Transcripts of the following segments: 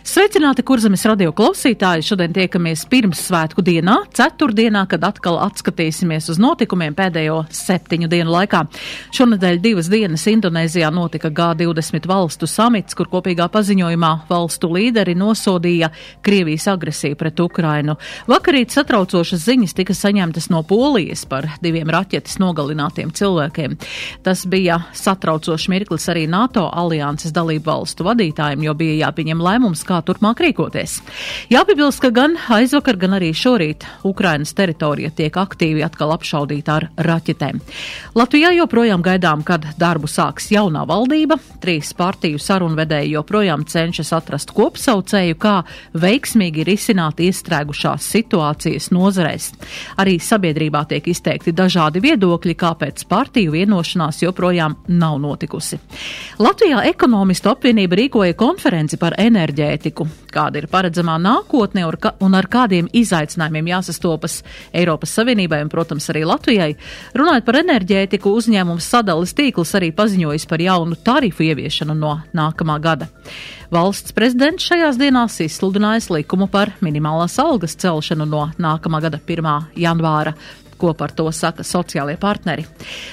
Sveicināti, kurzemes radio klausītāji! Šodien tiekamies pirms svētku dienā, ceturtdienā, kad atkal atskatīsimies uz notikumiem pēdējo septiņu dienu laikā. Šonadēļ divas dienas Indonēzijā notika G20 valstu samits, kur kopīgā paziņojumā valstu līderi nosodīja Krievijas agresiju pret Ukrainu. Vakarīt satraucošas ziņas tika saņemtas no Polijas par diviem raķetes nogalinātiem cilvēkiem. Tas bija satraucošs mirklis arī NATO alianses dalību valstu vadītājiem, jo bija jāpieņem lēmums, kā turpmāk rīkoties. Jāpiebilst, ka gan aizvakar, gan arī šorīt Ukrainas teritorija tiek aktīvi atkal apšaudīta ar raķetēm. Latvijā joprojām gaidām, kad darbu sāks jaunā valdība. Trīs partiju sarunvedēji joprojām cenšas atrast kopsaucēju, kā veiksmīgi risināt iestrēgušās situācijas nozarēs. Arī sabiedrībā tiek izteikti dažādi viedokļi, kāpēc partiju vienošanās joprojām nav notikusi. Latvijā ekonomistu apvienība rīkoja konferenci par enerģētiku, kāda ir paredzamā nākotne un ar kādiem izaicinājumiem jāsastopas Eiropas Savienībai un, protams, arī Latvijai. Runājot par enerģētiku, uzņēmums sadalas tīkls arī paziņojis par jaunu tarifu ieviešanu no nākamā gada. Valsts prezidents šajās dienās izsludinājis likumu par minimālās algas celšanu no nākamā gada 1. janvāra ko par to saka sociālie partneri.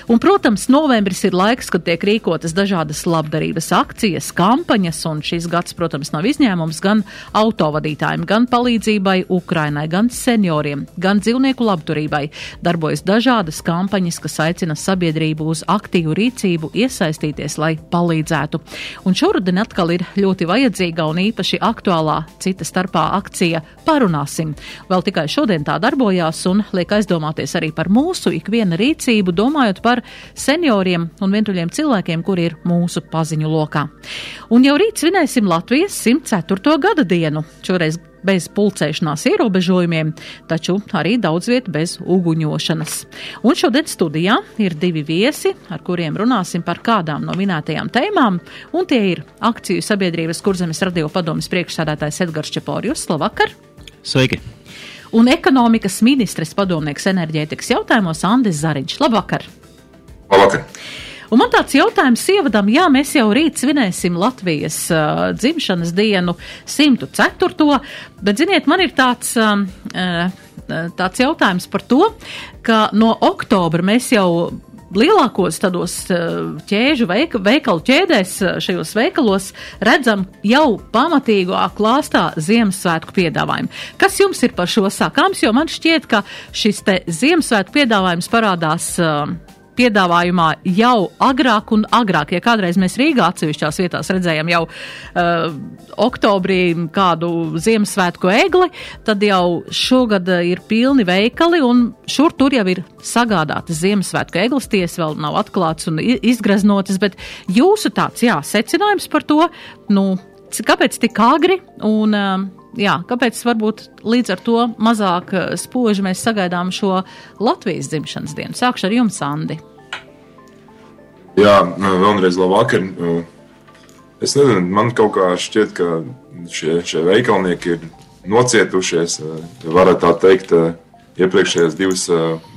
Un, protams, novembris ir laiks, kad tiek rīkotas dažādas labdarības akcijas, kampaņas, un šis gads, protams, nav izņēmums gan autovadītājiem, gan palīdzībai Ukrainai, gan senioriem, gan dzīvnieku labturībai. Darbojas dažādas kampaņas, kas aicina sabiedrību uz aktīvu rīcību, iesaistīties, lai palīdzētu. Un šoruden atkal ir ļoti vajadzīga un īpaši aktuālā cita starpā akcija Parunāsim. Vēl tikai šodien tā darbojās un liek aizdomāties arī par mūsu ikviena rīcību, domājot par senioriem un vientuļiem cilvēkiem, kuri ir mūsu paziņu lokā. Un jau rīt svinēsim Latvijas 104. gada dienu. Šoreiz bez pulcēšanās ierobežojumiem, taču arī daudz vietu bez uguņošanas. Un šodien studijā ir divi viesi, ar kuriem runāsim par kādām no minētajām tēmām, un tie ir akciju sabiedrības kurzemes radio padomas priekšsādātājs Edgars Čeporjus. Labvakar! Sveiki! Un ekonomikas ministres padomnieks enerģētikas jautājumos Andris Zariņš. Labvakar! Labvakar! Un man tāds jautājums ievadam, jā, mēs jau rīt svinēsim Latvijas uh, dzimšanas dienu 104. Bet, ziniet, man ir tāds, uh, tāds jautājums par to, ka no oktobra mēs jau lielākos tādos eh, ķēžu veika, veikalu ķēdēs, eh, šajos veikalos redzam jau pamatīgā klāstā Ziemassvētku piedāvājumu. Kas jums ir par šo sakāms? Jo man šķiet, ka šis te Ziemassvētku piedāvājums parādās uh, piedāvājumā jau agrāk un agrāk. Ja kādreiz mēs Rīgā atsevišķās vietās redzējām jau uh, oktobrī kādu Ziemassvētku egli, tad jau šogad uh, ir pilni veikali un šur tur jau ir sagādātas Ziemassvētku eglis. Ties vēl nav atklāts un izgraznotas, bet jūsu tāds, jā, secinājums par to, nu, kāpēc tik agri un uh, jā, kāpēc varbūt līdz ar to mazāk eh, spoži mēs sagaidām šo Latvijas dzimšanas dienu? Sākšu ar jums, Andi. Jā, vēlreiz labvakar. Es nezinu, man kaut kā šķiet, ka šie, šie veikalnieki ir nocietušies, varētu tā teikt, iepriekšējos divus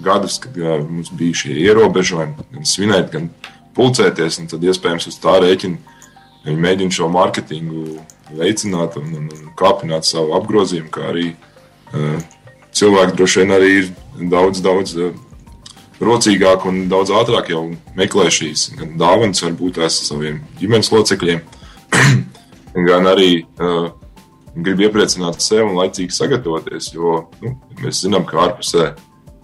gadus, kad mums bija šie ierobežojumi, gan svinēt, gan pulcēties, un tad iespējams uz tā rēķina viņi mēģina šo mārketingu veicināt un, un, un kāpināt savu apgrozījumu, kā arī uh, cilvēki droši vien arī ir daudz, daudz uh, rocīgāk un daudz ātrāk jau meklē šīs dāvanas, varbūt tās saviem ģimenes locekļiem, gan arī uh, grib iepriecināt sevi un laicīgi sagatavoties, jo nu, mēs zinām, ka ārpusē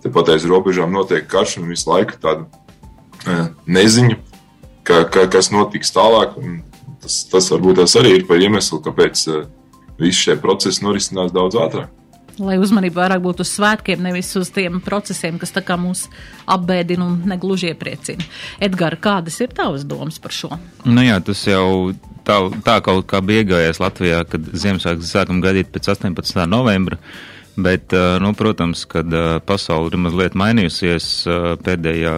tepat aiz robežām notiek karš un visu laiku tāda neziņa, ka, ka, kas notiks tālāk. Un, tas, tas varbūt tas arī ir par iemeslu, kāpēc uh, visi šie procesi norisinās daudz ātrāk. Lai uzmanība vairāk būtu uz svētkiem, nevis uz tiem procesiem, kas tā kā mūs apbēdina un negluži iepriecina. Edgars, kādas ir tavas domas par šo? Nu jā, tas jau tā, tā kaut kā bija iegājies Latvijā, kad Ziemassvētku sākam gaidīt pēc 18. novembra. Bet, nu, protams, kad pasaule ir mazliet mainījusies pēdējā,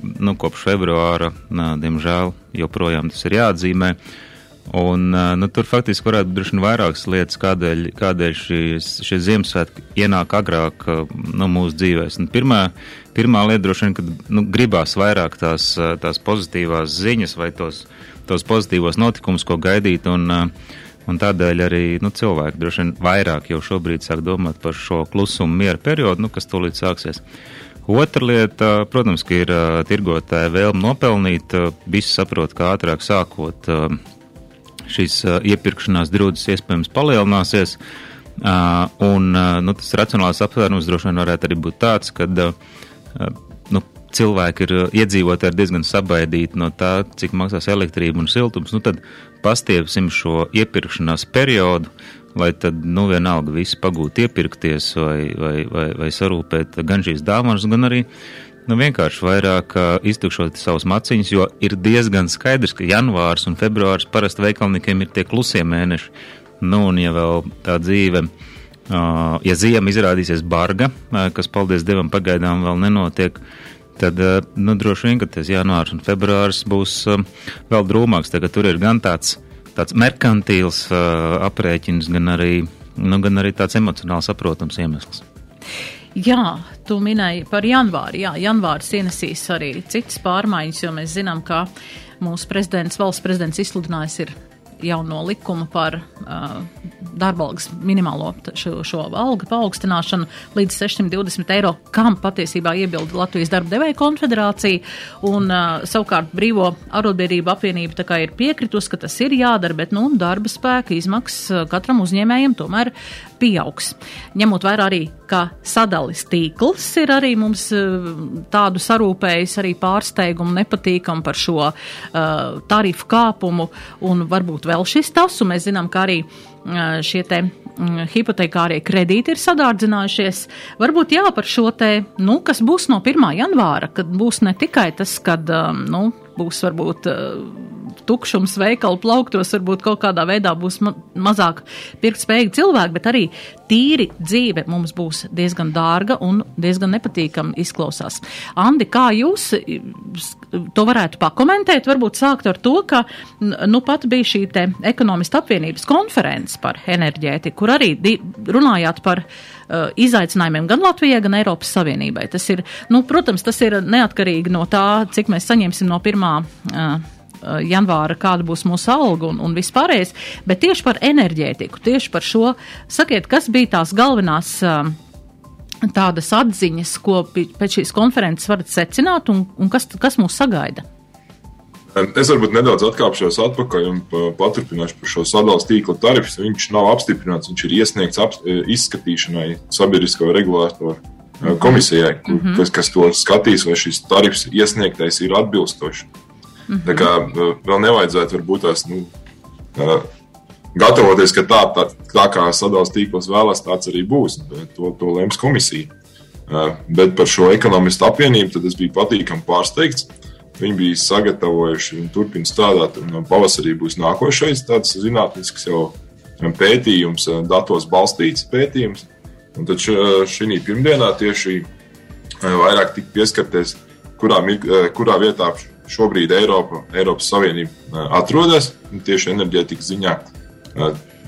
nu, kopš februāra, nā, diemžēl, joprojām tas ir jāatzīmē. Un, nu, tur faktiski varētu būt vairākas lietas, kādēļ, kādēļ šīs, šie Ziemassvētki ienāk agrāk nu, mūsu dzīvēs. Un pirmā, pirmā lieta droši vien, kad nu, gribās vairāk tās, tās pozitīvās ziņas vai tos, tos pozitīvos notikumus, ko gaidīt. Un, Un tādēļ arī nu, cilvēki droši vien vairāk jau šobrīd sāk domāt par šo klusumu miera periodu, nu, kas tūlīt sāksies. Otra lieta, protams, ir tirgotāja vēlme nopelnīt. Visi saprot, ka ātrāk sākot šīs iepirkšanās drūdas iespējams palielināsies. Un nu, tas racionālais aptvērums droši vien varētu arī būt tāds, ka nu, cilvēki ir iedzīvotāji ir diezgan sabaidīti no tā, cik maksās elektrība un siltums. Nu, tad pastiepsim šo iepirkšanās periodu, lai tad, nu, vienalga visi pagūtu iepirkties vai, vai, vai, vai sarūpēt gan šīs dāvanas, gan arī, nu, vienkārši vairāk uh, iztukšot savus maciņus, jo ir diezgan skaidrs, ka janvārs un februārs parasti veikalniekiem ir tie klusie mēneši. Nu, un ja vēl tā dzīve, uh, ja ziema izrādīsies barga, uh, kas, paldies Dievam, pagaidām vēl nenotiek, tad eh, nu, droši vien, ka tas janvārs un februārs būs um, vēl drūmāks. Tagad tur ir gan tāds, tāds merkantīls uh, aprēķins, gan arī, nu, gan arī tāds emocionāli saprotams iemesls. Jā, tu minēji par janvāru. Jā, janvārs ienesīs arī citas pārmaiņas, jo mēs zinām, ka mūsu prezidents, valsts prezidents izsludinājis ir jauno likumu par uh, darba algas minimālo šo, šo algu paaugstināšanu līdz 620 eiro, kam patiesībā iebilda Latvijas darba devēja konfederācija. Un, uh, savukārt brīvo arotbiedrību apvienība tā kā ir piekritus, ka tas ir jādara, bet nu, darba spēka izmaksas katram uzņēmējam tomēr pieaugs. Ņemot vērā arī, ka sadalis tīkls ir arī mums uh, tādu sarūpējis arī pārsteigumu nepatīkam par šo uh, tarifu kāpumu un varbūt vēl šis tas, un mēs zinām, ka arī šie te hipotekārie kredīti ir sadārdzinājušies. Varbūt jā, par šo te, nu, kas būs no 1. janvāra, kad būs ne tikai tas, kad, nu, būs varbūt tukšums veikalu plauktos, varbūt kaut kādā veidā būs ma mazāk pirktspējīgi cilvēki, bet arī tīri dzīve mums būs diezgan dārga un diezgan nepatīkami izklausās. Andi, kā jūs to varētu pakomentēt? Varbūt sākt ar to, ka nu pat bija šī te ekonomista apvienības konferences par enerģētiku, kur arī runājāt par uh, izaicinājumiem gan Latvijai, gan Eiropas Savienībai. Tas ir, nu, protams, tas ir neatkarīgi no tā, cik mēs saņemsim no pirmā. Uh, janvāra, kāda būs mūsu alga un, un vispārējais, bet tieši par enerģētiku, tieši par šo, sakiet, kas bija tās galvenās eh, tādas atziņas, ko pēc šīs konferences varat secināt un, un kas, kas mūs sagaida? Es varbūt nedaudz atkāpšos atpakaļ un paturpināšu par šo sadalījuma tīkla tarifu. Viņš nav apstiprināts, viņš ir iesniegts ap, izskatīšanai sabiedrisko regulātoru eh, komisijai, mm -hmm. kas, kas to skatīs, vai šis tarifs iesniegtais ir atbilstošs. Mm -hmm. Tā kā vēl nevajadzētu varbūt tās, nu, gatavoties, ka tā, tā, tā kā sadalījuma tīkls vēlās, tāds arī būs. To, to lems komisija. Bet par šo ekonomistu apvienību tad es biju patīkami pārsteigts. Viņi bija sagatavojuši un turpina strādāt. Un pavasarī būs nākošais tāds zinātnisks jau pētījums, datos balstīts pētījums. Un tad šī pirmdienā tieši vairāk tika pieskarties, kurā, kurā vietā šobrīd Eiropa, Eiropas Savienība atrodas tieši enerģētikas ziņā.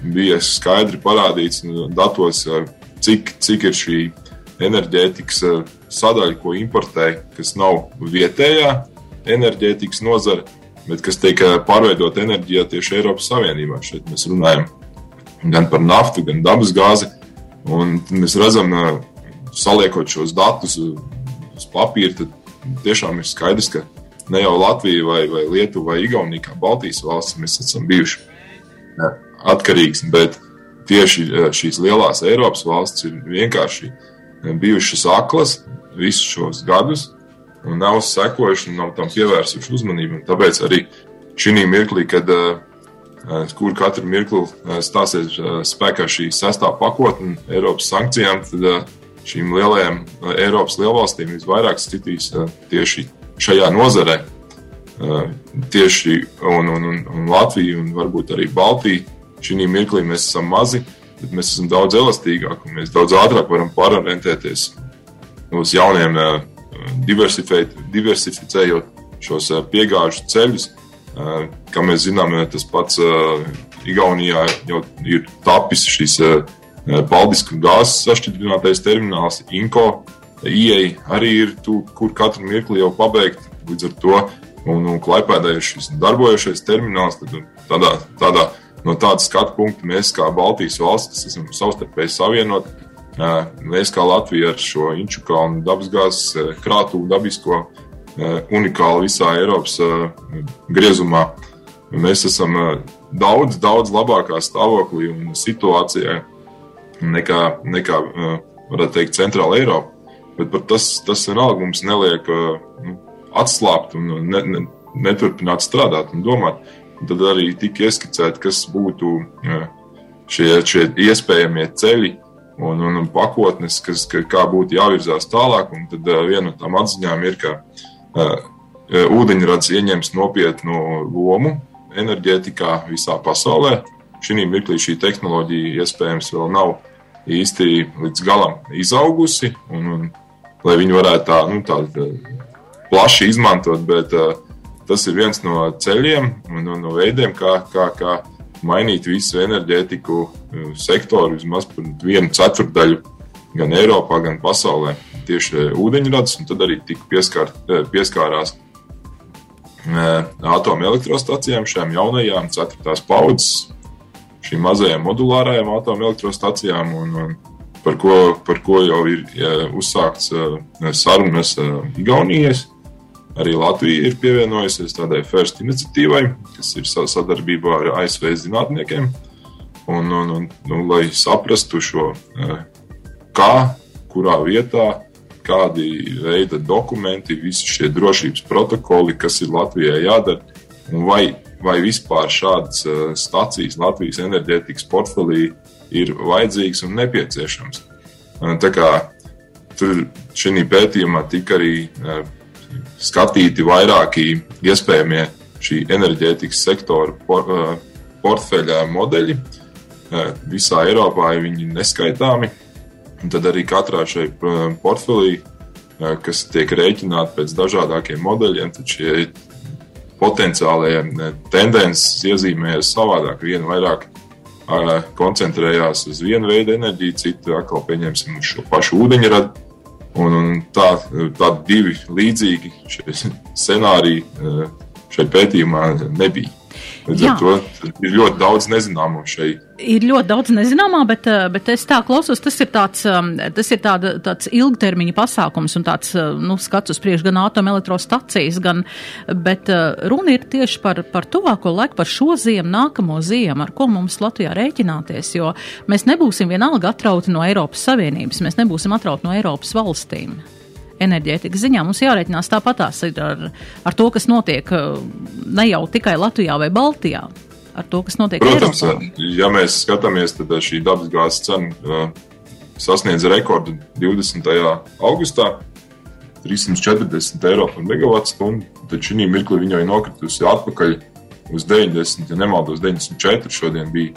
Bija skaidri parādīts datos, cik, cik ir šī enerģētikas sadaļa, ko importē, kas nav vietējā enerģētikas nozara, bet kas tiek pārveidot enerģijā tieši Eiropas Savienībā. Šeit mēs runājam gan par naftu, gan dabas gāzi. Un mēs redzam, saliekot šos datus uz papīra, tad tiešām ir skaidrs, ka ne jau Latvija vai, vai Lietuva vai Igaunija, kā Baltijas valsts, mēs esam bijuši atkarīgs, bet tieši šīs lielās Eiropas valsts ir vienkārši bijušas aklas visus šos gadus un nav sekojuši nav tam pievērsuši uzmanību. Tāpēc arī šī mirklī, kad uh, kur katru mirkli stāsies spēkā šī sestā pakotne Eiropas sankcijām, tad šīm lielajām Eiropas lielvalstīm visvairāk citīs tieši šajā nozarē. Tieši un, un, un, un Latvija un varbūt arī Baltija šī mirklī mēs esam mazi. bet mēs esam daudz elastīgāki un mēs daudz ātrāk varam pārorientēties uz jauniem, diversificējot šos piegāžu ceļus. Kā mēs zinām, tas pats Igaunijā jau ir tapis šis Baltisku gāzes sašķidrinātais termināls, Inko. Ieja arī ir tur, kur katru mirkli jau pabeigt. Līdz ar to un, un Klaipēdā ir šis darbojošais termināls. Tādā, tādā, no tāda skatu punkta mēs, kā Baltijas valsts, esam savstarpēji savienoti, mēs kā Latvija ar šo Inčukalnu dabasgāzes krātuvu dabisko unikāli visā Eiropas griezumā. Mēs esam daudz, daudz labākā stāvoklī un situācijā nekā, nekā varētu teikt, Centrāla Eiropa. Bet tas, tas vienalga mums neliek nu, atslābt un ne, ne, neturpināt strādāt un domāt. Un tad arī tika ieskicēts, kas būtu šie, šie iespējamie ceļi un, un, un pakotnes, kas, ka, kā būtu jāvirzās tālāk. Un tad viena no tām atziņām ir, ka uh, ūdeņrads ieņems nopietnu lomu enerģētikā visā pasaulē. Šī mirklī šī tehnoloģija iespējams vēl nav īsti līdz galam izaugusi, un, un lai viņi varētu tā, nu, tā, tā plaši izmantot, bet uh, tas ir viens no ceļiem un no, no veidiem, kā, kā, kā mainīt visu enerģētiku uh, sektoru vismaz par vienu ceturdaļu gan Eiropā, gan pasaulē. Tieši ūdeņrads, un tad arī tika pieskār, uh, pieskārās atomelektrostacijām, šīm jaunajām, ceturtās paudzes, šīm mazajām modulārajām atomelektrostacijām, un, un par, ko, par ko jau ir uzsākts sarunas Igaunijas Arī Latvija ir pievienojusies tādai FIRST iniciatīvai, kas ir sadarbībā ar ASV zinātniekiem. Un, un, un, nu, lai saprastu šo, eh, kā, kurā vietā, kādi veidi dokumenti, visi šie drošības protokoli, kas ir Latvijai jādara, un vai, vai vispār šādas eh, stacijas Latvijas enerģētikas portfelī ir vajadzīgas un nepieciešamas. Tā kā tur šī pētījumā tika arī eh, skatīti vairāki iespējamie šī enerģētikas sektora por, eh, portfeļa modeļi. Eh, visā Eiropā ir viņi neskaitāmi. Un tad arī katrā šai eh, portfelī, kas tiek rēķināti pēc dažādākiem modeļiem, tad šie potenciālie tendences iezīmējas savādāk. Viena vairāk koncentrējās uz vienu veidu enerģiju, citu atkal pieņemsim uz šo pašu ūdeņradu Un, un tā, tādi divi līdzīgi scenāriji eh, šai pētījumā nebija. Līdz ar to ir ļoti daudz nezināmo šeit. Ir ļoti daudz nezināmā, bet, eh, bet es tā klausos, tas ir tāds, um, tas ir tāda, tāds ilgtermiņa pasākums un tāds, uh, nu, skats uz priekšu gan atomelektrostacijas, gan, bet uh, runa ir tieši par, par tuvāko laiku, par šo ziemu, nākamo ziemu, ar ko mums Latvijā rēķināties, jo mēs nebūsim vienalga atrauti no Eiropas Savienības, mēs nebūsim atrauti no Eiropas valstīm enerģētikas ziņā mums jārēķinās tāpatās ar, ar to, kas notiek uh, ne jau tikai Latvijā vai Baltijā. To, kas notiek Protams, Eiropā. ja mēs skatāmies, tad šī dabasgāzes cena sasniedz rekordu 20. augustā. 340 eiro par megawatu stundu, tad šī mirklī viņa ir nokritusi atpakaļ uz 90, ja nemaldos, 94 šodien bija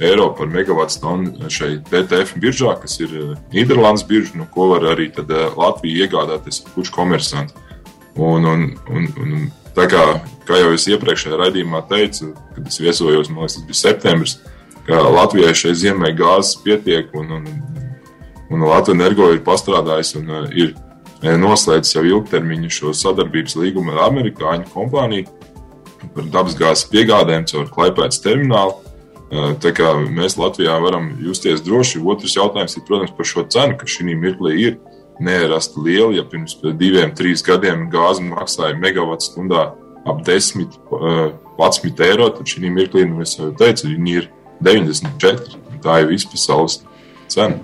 eiro par megawatu stundu šeit DTF biržā, kas ir eh, Nīderlandes birža, no ko var arī tad, eh, Latvija iegādāties kurš komersanti. Un, un, un, un, tā kā, kā jau es iepriekšējā raidījumā teicu, kad es viesojos, man liekas, tas bija septembris, ka Latvijai šai ziemai gāzes pietiek un, un, un Latvija energo ir pastrādājis un ir noslēdzis jau ilgtermiņu šo sadarbības līgumu ar amerikāņu kompāniju par dabasgāzes piegādēm caur Klaipēdas terminālu. Tā kā mēs Latvijā varam justies droši. Otrs jautājums ir, protams, par šo cenu, ka šī mirklī ir neierasta liela. Ja pirms diviem, trīs gadiem gāze maksāja megawatu stundā ap 10, 11 eiro, tad šī mirklī, nu, es jau teicu, viņi ir 94. Tā ir vispasaules cena.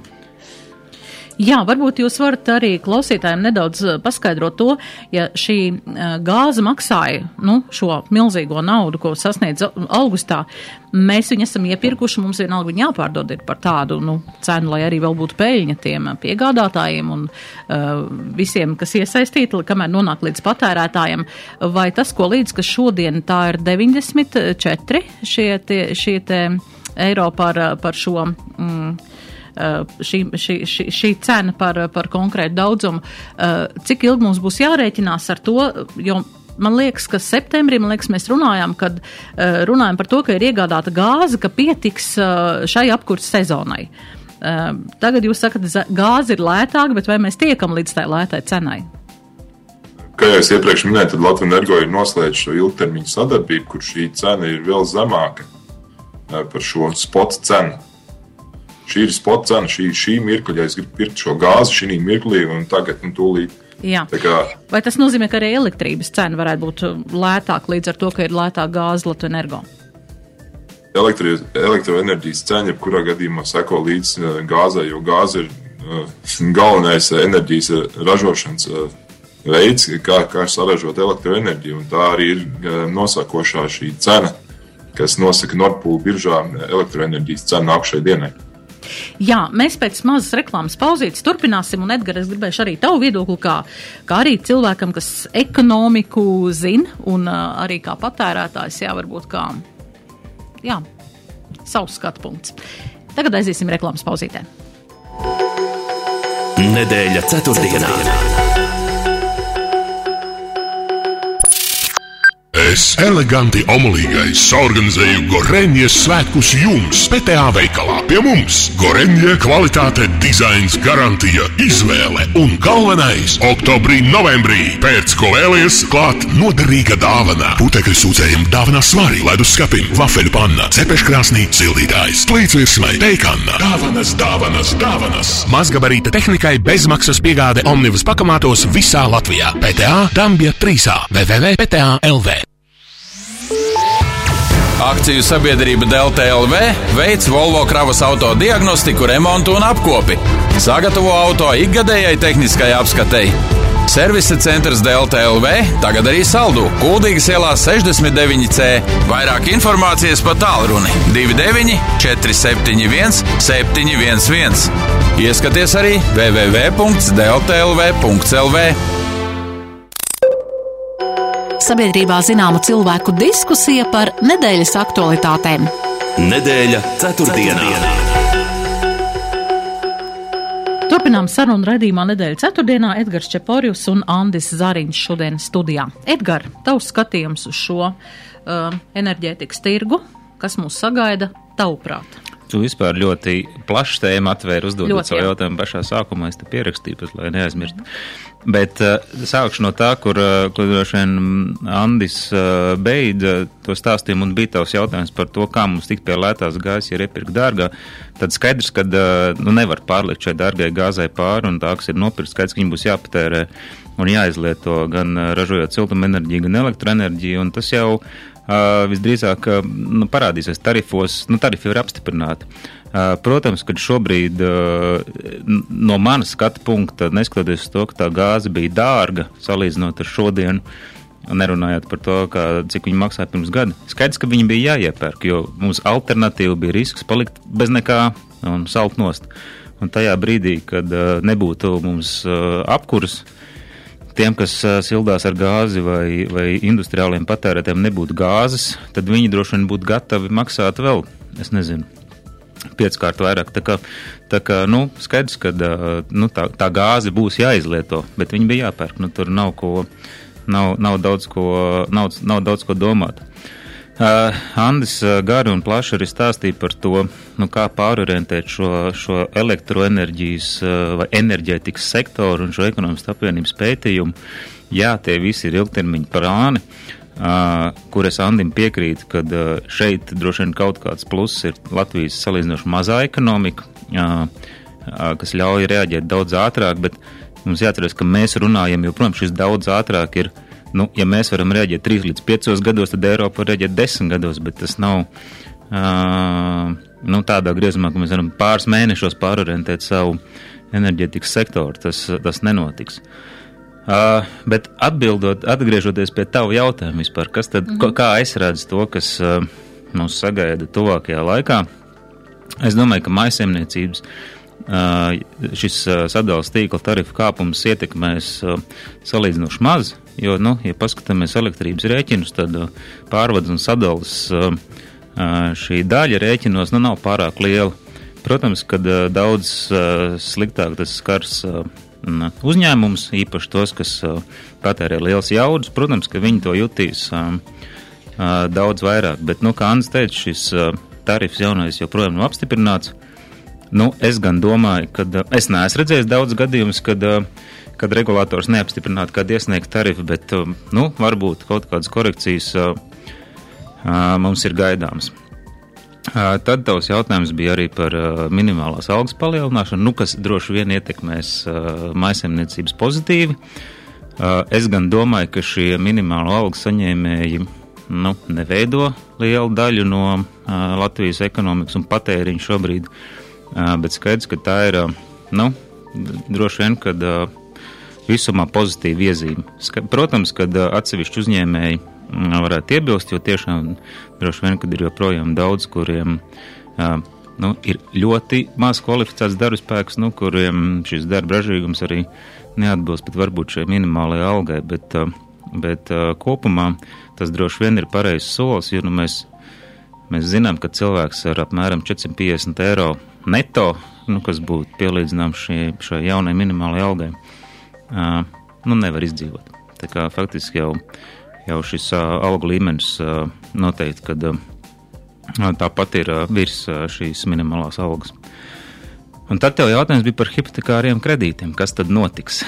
Jā, varbūt jūs varat arī klausītājiem nedaudz eh, paskaidrot to, ja šī eh, gāze maksāja nu, šo milzīgo naudu, ko sasniedz augustā, mēs viņu esam iepirkuši, mums vienalga viņa jāpārdod ir par tādu nu, cenu, lai arī vēl būtu peļņa tiem piegādātājiem un uh, visiem, kas iesaistīti, kamēr nonāk līdz patērētājiem. Vai tas, ko līdz, ka šodien tā ir 94 šie, tie, šie te eiro par, par šo. Mm, šī, šī, šī, šī cena par, par konkrētu daudzumu. Cik ilgi mums būs jārēķinās ar to, jo man liekas, ka septembrī, liekas, mēs runājām, kad runājam par to, ka ir iegādāta gāze, ka pietiks šai apkurses sezonai. Tagad jūs sakat, gāze ir lētāka, bet vai mēs tiekam līdz tai lētai cenai? Kā jau es iepriekš minēju, tad Latvijas energo ir noslēdz šo ilgtermiņu sadarbību, kur šī cena ir vēl zemāka par šo spot cenu. Šī ir spot cena, šī, šī mirkļa, ja es gribu pirkt šo gāzi šī mirklī un tagad un tūlīt. Jā. Kā, Vai tas nozīmē, ka arī elektrības cena varētu būt lētāka līdz ar to, ka ir lētāka gāze Latvijas energo? Elektri, elektroenerģijas cena, jebkurā gadījumā seko līdz gāzei, jo gāze ir uh, galvenais enerģijas ražošanas uh, veids, kā, kā saražot elektroenerģiju. Tā arī ir uh, nosakošā šī cena, kas nosaka Nordpūļu biržā elektroenerģijas cenu nākamajai dienai. Jā, mēs pēc mazas reklāmas pauzītes turpināsim, un Edgars, es gribēšu arī tavu viedokli, kā, kā arī cilvēkam, kas ekonomiku zina, un uh, arī kā patērētājs, jā, varbūt kā, jā, savs skatu punkts. Tagad aiziesim reklāmas pauzītē. Nedēļa ceturtdienā. ceturtdienā. Es, eleganti omulīgais, organizēju Goreņģijas svētkus jums, PTA veikalā. Pie mums Goreņģija kvalitāte, dizains, garantija, izvēle un galvenais - oktobrī, novembrī pēc ko vēlies klāt noderīga dāvana. Putekļu sūcējiem dāvana svari, leduskapim, vafeļu panna, cepeškrāsnī, sildītājs, plītsvirsmai, peikanna. Dāvanas, dāvanas, dāvanas! Mazgabarīta tehnikai bezmaksas piegāde Omnibus pakamātos visā Latvijā. PTA Dambja 3. www.pta.lv Akciju sabiedrība Delta LV veids Volvo kravas auto diagnostiku, remontu un apkopi. Sagatavo auto ikgadējai tehniskai apskatei. Servisa centrs Delta LV tagad arī saldu Kuldīgas ielā 69C. Vairāk informācijas pa tālruni 29 471 711. Ieskaties arī www.deltlv.lv. Sabiedrībā zināma cilvēku diskusija par nedēļas aktualitātēm. Nedēļa ceturtdienā. Turpinām sarunu raidījumā nedēļas ceturtdienā Edgars Čeporjus un Andis Zariņš šodien studijā. Edgar, tavs skatījums uz šo uh, enerģētikas tirgu, kas mūs sagaida, tavuprāt? Tu vispār ļoti plašu tēmu atvēri uzdodot savu jautājumu pašā sākumā, es te pierakstīju, lai neaizmirstu. Bet uh, sākšu no tā, kur, uh, kur droši vien Andis uh, beidza to stāstījumu un bija tavs jautājums par to, kā mums tikt pie lētās gāzes, ja iepirkt dārgā. Tad skaidrs, ka uh, nu, nevar pārlikt šai dārgai gāzai pāri un tā, kas ir nopirkt, skaidrs, ka viņi būs jāpatērē un jāizlieto gan ražojot siltumenerģiju, gan elektroenerģiju, un tas jau uh, visdrīzāk uh, nu, parādīsies tarifos, nu, tarifi ir apstiprināti. Uh, protams, ka šobrīd uh, no manas skatu punkta, neskatoties uz to, ka tā gāze bija dārga salīdzinot ar šodienu, nerunājot par to, kā, cik viņi maksāja pirms gada. Skaidrs, ka viņi bija jāiepērk, jo mums alternatīva bija risks palikt bez nekā un salt nost. Un tajā brīdī, kad uh, nebūtu mums apkurs, tiem, kas sildās ar gāzi vai, vai industriāliem patērētiem, nebūtu gāzes, tad viņi droši vien būtu gatavi maksāt vēl, es nezinu, pieckārt vairāk. Tā kā, tā kā nu, skaidrs, ka nu, tā, tā gāze būs jāizlieto, bet viņi bija jāpērk. Nu, tur nav, ko, nav, nav, daudz ko, nav, nav daudz ko domāt. Uh, Andis uh, gari un plaši arī stāstīja par to, nu, kā pārorientēt šo, šo elektroenerģijas vai enerģētikas sektoru un šo ekonomikas apvienības pētījumu. Jā, tie visi ir ilgtermiņa plāni, uh, kur es Andim piekrītu, ka uh, šeit droši vien kaut kāds pluss ir Latvijas salīdzinoši mazā ekonomika, uh, uh, kas ļauj reaģēt daudz ātrāk, bet mums jāatcerās, ka mēs runājam, jo, protams, šis daudz ātrāk ir nu, ja mēs varam rēģēt 3 līdz 5 gados, tad Eiropa var rēģēt 10 gados, bet tas nav uh, nu, tādā griezumā, ka mēs varam pāris mēnešos pārorientēt savu enerģētikas sektoru. Tas, tas nenotiks. Uh, bet atbildot, atgriežoties pie tava jautājuma vispār, kas tad, mm -hmm. kā es redzu to, kas uh, mūs sagaida tuvākajā laikā, es domāju, ka maisaimniecības uh, šis uh, sadales tīkla tarifu kāpums ietekmēs uh, salīdzinoši maz, Jo, nu, ja paskatāmies elektrības rēķinus, tad uh, pārvades un sadales uh, šī daļa rēķinos nu, nav pārāk liela. Protams, ka daudz sliktāk tas skars uzņēmums, īpaši tos, kas patērē liels jaudas. Protams, ka viņi to jutīs daudz vairāk. Bet, nu, kā Anna teica, šis tarifs jaunais joprojām nav apstiprināts. Nu, es gan domāju, ka es neesmu redzējis daudz gadījumus, kad, kad regulators neapstiprinātu kādu iesniegtu tarifu, bet nu, varbūt kaut kādas korekcijas mums ir gaidāmas. Tad tavs jautājums bija arī par minimālās algas palielināšanu, nu, kas droši vien ietekmēs maisaimniecības pozitīvi. Es gan domāju, ka šie minimālo algas saņēmēji nu, neveido lielu daļu no Latvijas ekonomikas un patēriņa šobrīd, bet skaidrs, ka tā ir, nu, droši vien, kad visumā pozitīva iezīme. Protams, kad atsevišķi uzņēmēji varētu iebilst, jo tiešām droši vien, kad ir joprojām daudz, kuriem nu, ir ļoti maz kvalificēts darba spēks, nu, kuriem šis darba ražīgums arī neatbilst pat varbūt šai minimālajai algai, bet, bet kopumā tas droši vien ir pareizs solis, jo nu, mēs, mēs zinām, ka cilvēks ar apmēram 450 eiro neto, nu, kas būtu pielīdzināms šai jaunai minimālajai algai, nu, nevar izdzīvot. Tā kā faktiski jau jau šis algu līmenis noteikti, kad tāpat ir virs šīs minimālās algas. Un tad tev jautājums bija par hipotekāriem kredītiem. Kas tad notiks?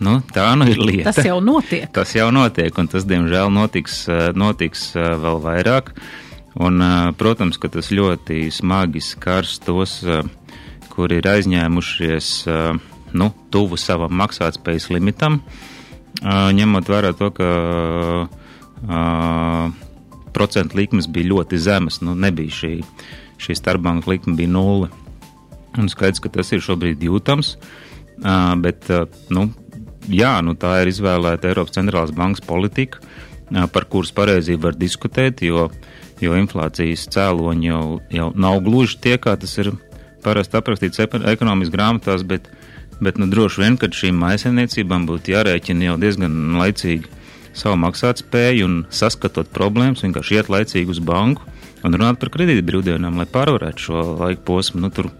Nu, tā nu ir lieta. Tas jau notiek. Tas jau notiek, un tas, diemžēl, notiks, notiks vēl vairāk. Un, protams, ka tas ļoti smagi skars tos, kuri ir aizņēmušies nu, tuvu savam maksātspējas limitam. Uh, ņemot vērā to, ka procentu likmes bija ļoti zemas, nu, nebija šī, šī starpbanka likme bija nulle. Un skaidrs, ka tas ir šobrīd jūtams, bet, nu, jā, nu, tā ir izvēlēta Eiropas centrālās bankas politika, par kuras pareizību var diskutēt, jo, jo inflācijas cēloņi jau, jau nav gluži tie, kā tas ir parasti aprakstīts ekonomikas grāmatās, bet, uh, Bet nu, droši vien, ka šīm maisaimniecībām būtu jārēķina jau diezgan laicīgi savu maksātspēju un saskatot problēmas, vienkārši iet laicīgi uz banku un runāt par kredīta brīvdienām, lai pārvarētu šo laiku posmu. Nu, tur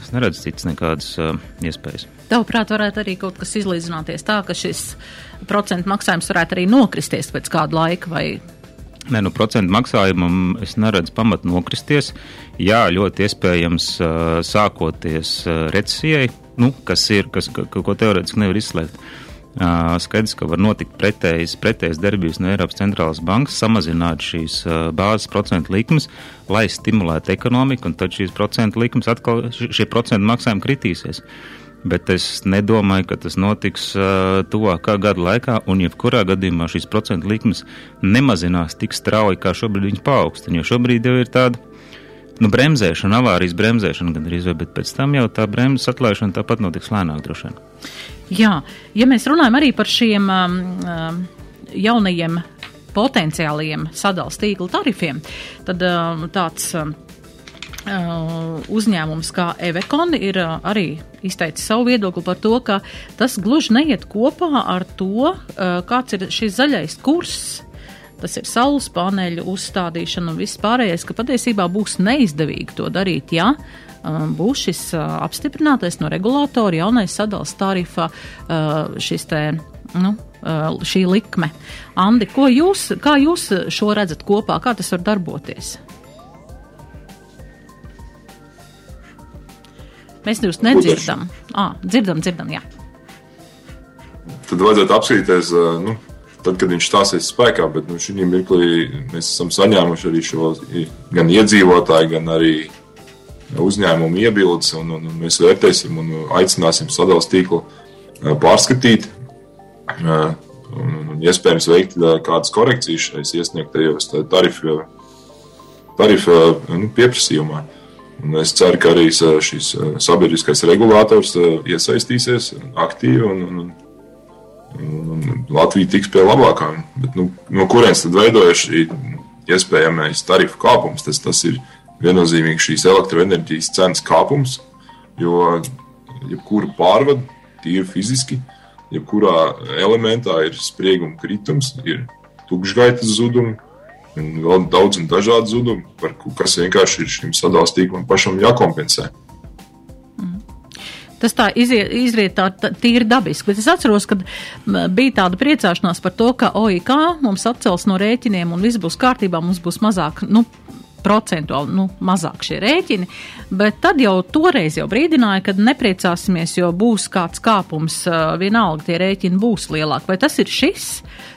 es neredzu citas nekādas uh, iespējas. Tavuprāt, varētu arī kaut kas izlīdzināties tā, ka šis procentu maksājums varētu arī nokristies pēc kāda laika vai Nē, nu, procentu maksājumam es neredzu pamatu nokristies. Jā, ļoti iespējams, sākoties recesijai, nu, kas ir, kas, ka, ko teorētiski nevar izslēgt. Uh, skaidrs, ka var notikt pretējas, pretējas darbības no Eiropas centrālās bankas, samazināt šīs uh, bāzes procentu likmes, lai stimulētu ekonomiku, un tad šīs procentu likmes atkal, šie procentu maksājumi kritīsies. Bet es nedomāju, ka tas notiks uh, tuvākā gada laikā, un jebkurā gadījumā šīs procentu likmes nemazinās tik strauji, kā šobrīd viņas paaugstina, jo šobrīd jau ir tāda nu, bremzēšana, avārijas bremzēšana gan arī, bet pēc tam jau tā bremzes atlaišana tāpat notiks lēnāk droši vien. Jā, ja mēs runājam arī par šiem um, um jaunajiem potenciālajiem sadalījuma tīkla tarifiem, tad um, tāds um, uh, uzņēmums kā Evekon ir uh, arī izteicis savu viedokli par to, ka tas gluži neiet kopā ar to, uh, kāds ir šis zaļais kurs tas ir saules paneļu uzstādīšana un viss pārējais, ka patiesībā būs neizdevīgi to darīt, ja um, būs šis uh, apstiprinātais no regulātora jaunais sadals tarifa uh, šis te, nu, uh, šī likme. Andi, ko jūs, kā jūs šo redzat kopā, kā tas var darboties? Mēs jūs nedzirdam. Ah, dzirdam, dzirdam, jā. Tad vajadzētu apskatīties, nu, tad, kad viņš stāsies spēkā. Bet nu, šī mirklī mēs esam saņēmuši arī šo gan iedzīvotāju, gan arī uzņēmumu iebildes, un, un, un mēs vērtēsim un aicināsim sadalījuma tīklu pārskatīt. Un, un, iespējams, veikt kādas korekcijas šajos iesniegtajos tarifu, tarifu nu, pieprasījumā. Un es ceru, ka arī šis sabiedriskais regulators iesaistīsies aktīvi un, un Latvija tiks pie labākām. Bet, nu, no kurienes tad veidojas šī iespējamais tarifu kāpums? Tas, tas ir viennozīmīgi šīs elektroenerģijas cenas kāpums, jo jebkura pārvada, tīri fiziski, jebkurā elementā ir sprieguma kritums, ir tukšgaitas zudumi, un vēl daudz un dažādi zudumi, par kas vienkārši ir šim sadalījuma tīklam pašam jākompensē. Tas tā iziet, izriet tā, tā tīri dabiski, bet es atceros, ka bija tāda priecāšanās par to, ka OIK mums atcels no rēķiniem un viss būs kārtībā, mums būs mazāk, nu, procentuāli nu, mazāk šie rēķini, bet tad jau toreiz jau brīdināja, ka nepriecāsimies, jo būs kāds kāpums, vienalga tie rēķini būs lielāki. Vai tas ir šis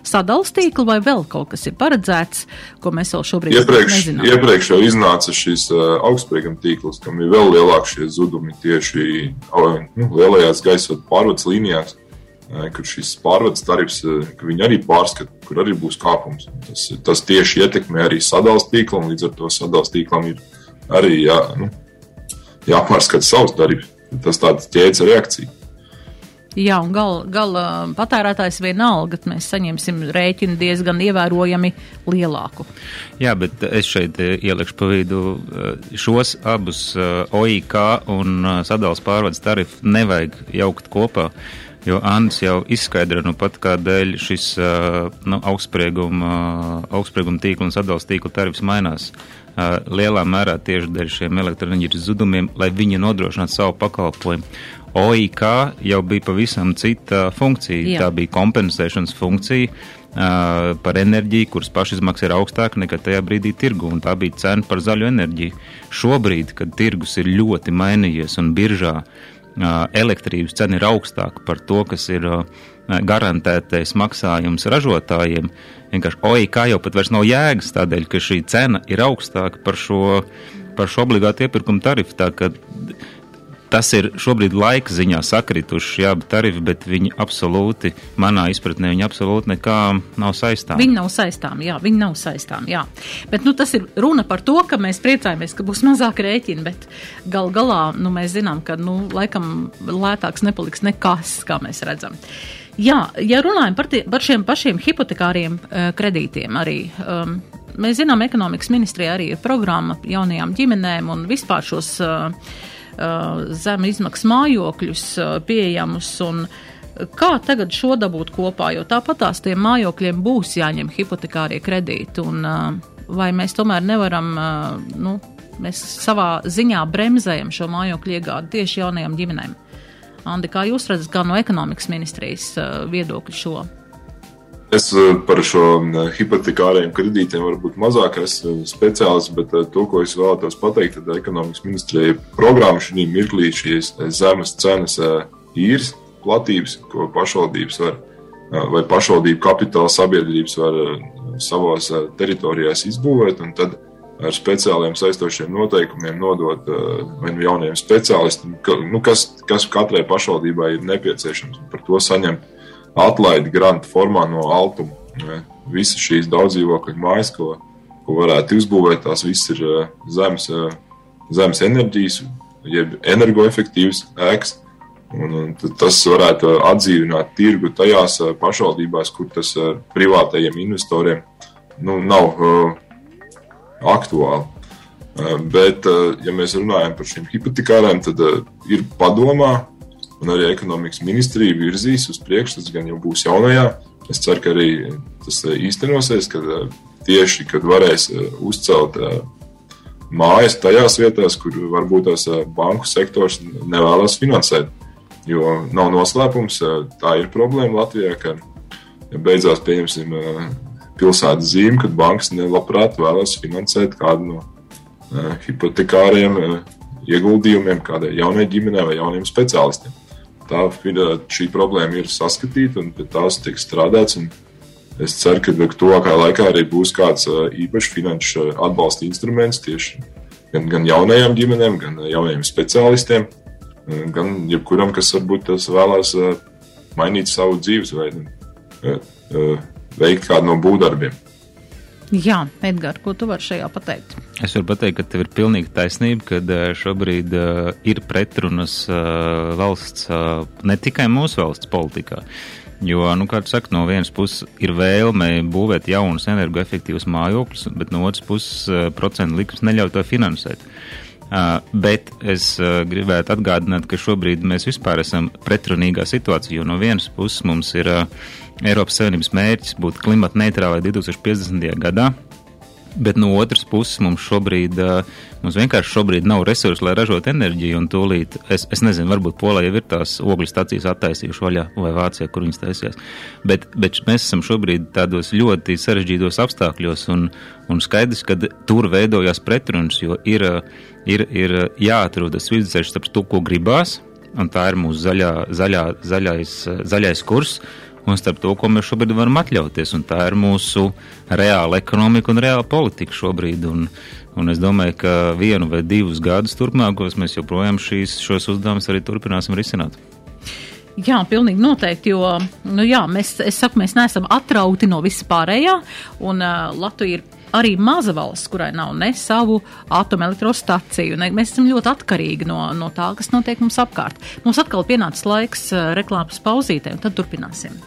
sadals tīkli vai vēl kaut kas ir paredzēts, ko mēs vēl šobrīd iepriekš, nezinām? Iepriekš jau iznāca šis augstsprieguma tīkls, kam ir vēl lielāki šie zudumi tieši nu, lielajās gaisa pārvades līnijās kur šis pārvades tarifs, ka viņi arī pārskata, kur arī būs kāpums. Tas, tas tieši ietekmē arī sadalījuma tīklu, un līdz ar to sadalījuma tīklam ir arī jā, nu, jāpārskata savs tarifs. Tas tāds ķēdes reakcija. Jā, un gala gal, patērētājs vienalga, ka mēs saņemsim rēķinu diezgan ievērojami lielāku. Jā, bet es šeit ielikšu pa vidu šos abus OIK un sadalījuma pārvades tarifu nevajag jaukt kopā. Jo Andris jau izskaidro, nu pat kādēļ šis nu, augstsprieguma, augstsprieguma tīkla un sadalījuma tīkla tarifs mainās. Lielā mērā tieši dēļ šiem elektroenerģijas zudumiem, lai viņi nodrošinātu savu pakalpojumu. OIK jau bija pavisam cita funkcija. Jā. Tā bija kompensēšanas funkcija uh, par enerģiju, kuras pašizmaksa ir augstāka nekā tajā brīdī tirgu, un tā bija cena par zaļu enerģiju. Šobrīd, kad tirgus ir ļoti mainījies un biržā elektrības cena ir augstāka par to, kas ir garantētais maksājums ražotājiem. Vienkārši OIK jau pat vairs nav jēgas tādēļ, ka šī cena ir augstāka par šo, par šo obligātu iepirkumu tarifu. Tā, tas ir šobrīd laika ziņā sakrituši, jā, tarifi, bet viņi absolūti, manā izpratnē, viņi absolūti nekā nav saistām. Viņi nav saistām, jā, viņi nav saistām, jā. Bet, nu, tas ir runa par to, ka mēs priecājamies, ka būs mazāk rēķini, bet gal galā, nu, mēs zinām, ka, nu, laikam lētāks nepaliks nekas, kā mēs redzam. Jā, ja runājam par, tie, par šiem pašiem hipotekāriem uh, kredītiem arī. Um, Mēs zinām, ekonomikas ministrijā arī ir programma jaunajām ģimenēm un vispār šos Uh, zem izmaksas mājokļus uh, pieejamus. Un, Kā tagad šo dabūt kopā, jo tāpat tās tiem mājokļiem būs jāņem hipotekārie kredīti, un vai mēs tomēr nevaram, nu, mēs savā ziņā bremzējam šo mājokļu iegādi tieši jaunajām ģimenēm? Andi, kā jūs redzat, kā no ekonomikas ministrijas viedokļa šo? Es eh, par šo hipotekāriem kredītiem varbūt mazāk esmu speciālists, bet eh, to, ko es vēlētos pateikt, tad ekonomikas ministrijai programma šī mirklī šīs zemes cenas eh, īres platības, ko pašvaldības var vai pašvaldību kapitāla sabiedrības var savās teritorijās izbūvēt, un tad ar speciāliem saistošiem noteikumiem nodot vai nu jauniem speciālistiem, nu, kas, kas katrai pašvaldībai ir nepieciešams, un par to saņemt atlaidi grantu formā no altuma. Visas šīs daudzdzīvokļu mājas, ko, ko varētu uzbūvēt, tās visas ir eh, zemes, eh, zemes enerģijas, jeb energoefektīvas ēkas. Un, un tas varētu atdzīvināt tirgu tajās eh, pašvaldībās, kur tas privātajiem investoriem nu, nav uh, aktuāli. Uh, bet, uh, ja mēs runājam par šīm hipotekāriem, tad ir padomā un arī ekonomikas ministrija virzīs uz priekšu, tas gan jau būs jaunajā. Es ceru, ka arī tas eh, īstenosies, ka eh, tieši, kad varēs eh, uzcelt mājas tajās vietās, kur varbūt tās banku sektors nevēlas finansēt. Jo nav noslēpums, tā ir problēma Latvijā, ka beidzās, pieņemsim, pilsētas zīme, kad bankas nelabprāt vēlas finansēt kādu no hipotekāriem ieguldījumiem kādai jaunai ģimenei vai jauniem speciālistiem tā ir, šī problēma ir saskatīta un pie tās tiek strādāts. Es ceru, ka tuvākā laikā arī būs kāds īpašs finanšu atbalsta instruments tieši gan, gan jaunajām ģimenēm, gan jaunajiem speciālistiem, gan jebkuram, kas varbūt vēlās mainīt savu dzīvesveidu, veikt kādu no būvdarbiem. Jā, Edgars, ko tu vari šajā pateikt? Es varu pateikt, ka tev ir pilnīgi taisnība, ka eh, šobrīd uh, ir pretrunas uh, valsts, uh, ne tikai mūsu valsts politikā. Jo, nu, kā jūs sakat, no vienas puses ir vēlme būvēt jaunus energoefektīvus mājokļus, bet no otras puses procentu likums neļauj to finansēt. Uh, bet es gribētu atgādināt, ka šobrīd mēs vispār esam pretrunīgā situācijā, jo no vienas puses mums ir Eiropas Savienības mērķis būt klimata neitrālai 2050. gadā. Bet no otras puses mums šobrīd, mums vienkārši šobrīd nav resursi, lai ražotu enerģiju, un tūlīt, es, es nezinu, varbūt Polija jau ir tās ogļu stacijas attaisījuši vaļā, vai Vācijā, kur viņas taisījās. Bet, bet mēs esam šobrīd tādos ļoti sarežģītos apstākļos, un, un skaidrs, ka tur veidojās pretrunas, jo ir, ir, ir jāatrod tas vidusceļš starp to, ko gribās, un tā ir mūsu zaļā, zaļā, zaļais, zaļais kurs un starp to, ko mēs šobrīd varam atļauties. Tā ir mūsu reāla ekonomika un reāla politika šobrīd. Un, un es domāju, ka vienu vai divus gadus turpmākos mēs joprojām šīs, šos uzdevumus arī turpināsim risināt. Jā, pilnīgi noteikti, jo nu jā, mēs, saku, mēs neesam atrauti no vispārējā, un uh, Latvija ir arī maza valsts, kurai nav ne savu atomelektrostaciju. Ne, mēs esam ļoti atkarīgi no, no tā, kas notiek mums apkārt. Mums atkal pienācis laiks uh, reklāmas pauzītē, un tad turpināsim.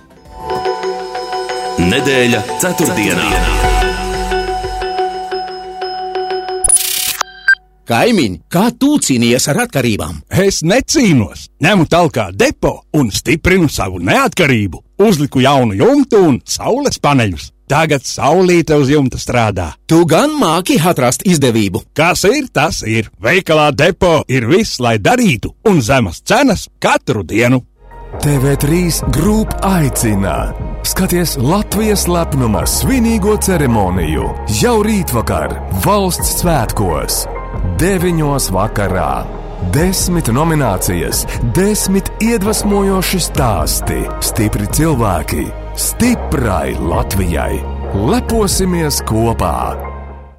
Nedēļa ceturtdienā. Kaimiņ, kā tu cīnījies ar atkarībām? Es necīnos, ņemu talkā depo un stiprinu savu neatkarību. Uzliku jaunu jumtu un saules paneļus. Tagad saulīte uz jumta strādā. Tu gan māki atrast izdevību. Kas ir, tas ir. Veikalā depo ir viss, lai darītu, un zemas cenas katru dienu. TV3 grupa aicina. Skaties Latvijas lepnuma svinīgo ceremoniju jau rītvakar, valsts svētkos, 9. vakarā. Desmit nominācijas, desmit iedvesmojoši stāsti, stipri cilvēki, stiprai Latvijai. Leposimies kopā!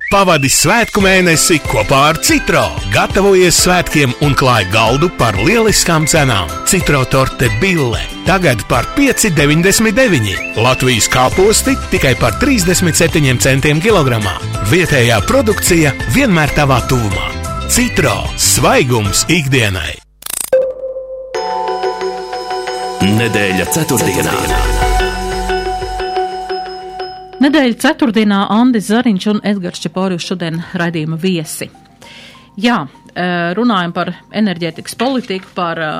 Pavadi svētku mēnesi kopā ar Citro. Gatavojies svētkiem un klāj galdu par lieliskām cenām. Citro torte bille tagad par 5,99. Latvijas kāposti tikai par 37 centiem kilogramā. Vietējā produkcija vienmēr tavā tuvumā. Citro svaigums ikdienai. Nedēļa ceturtdienā. Nedēļa ceturtdienā Andris Zariņš un Edgars Čeporius šodien raidījuma viesi. Jā, eh, runājam par enerģētikas politiku, par eh,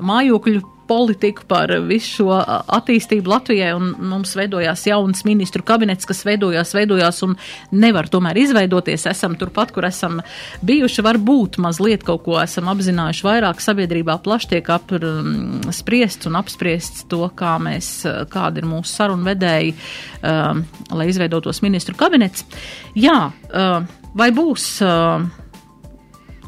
mājokļu politiku, par visu šo attīstību Latvijai, un mums veidojās jauns ministru kabinets, kas veidojās, veidojās un nevar tomēr izveidoties. Esam turpat, kur esam bijuši, varbūt mazliet kaut ko esam apzinājuši vairāk sabiedrībā plaši tiek apspriests un apspriests to, kā mēs, kādi ir mūsu sarunvedēji, um, lai izveidotos ministru kabinets. Jā, uh, vai būs uh,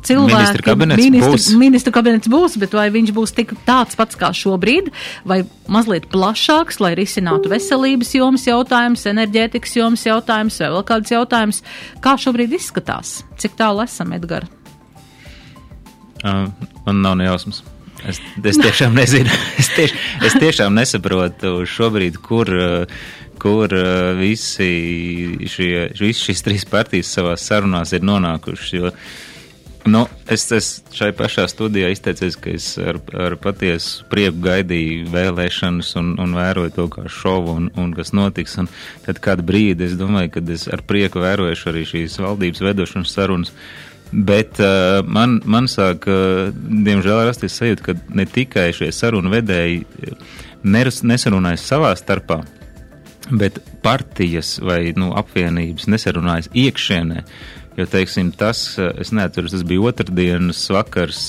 cilvēki. Ministra kabinets ministru, būs. Ministra kabinets būs, bet vai viņš būs tik tāds pats kā šobrīd, vai mazliet plašāks, lai risinātu veselības jomas jautājumus, enerģētikas jomas jautājumus, vai vēl kāds jautājums, kā šobrīd izskatās? Cik tālu esam, Edgar? Uh, man nav nejausmas. Es, es tiešām nezinu. Es, tieš, es tiešām nesaprotu šobrīd, kur, uh, kur uh, visi šie, visi šīs trīs partijas savās sarunās ir nonākušas. Jo, Nu, es, es šai pašā studijā izteicos, ka es ar, ar patiesu prieku gaidīju vēlēšanas un, un vēroju to kā šovu un, un kas notiks. Un tad kādu brīdi es domāju, ka es ar prieku vērošu arī šīs valdības vedošanas sarunas. Bet uh, man, man sāk, uh, diemžēl, rasties sajūta, ka ne tikai šie sarunu vedēji neras, nesarunājas savā starpā, bet partijas vai nu, apvienības nesarunājas iekšienē. Jo, teiksim, tas, es neatceros, tas bija otrdienas vakars,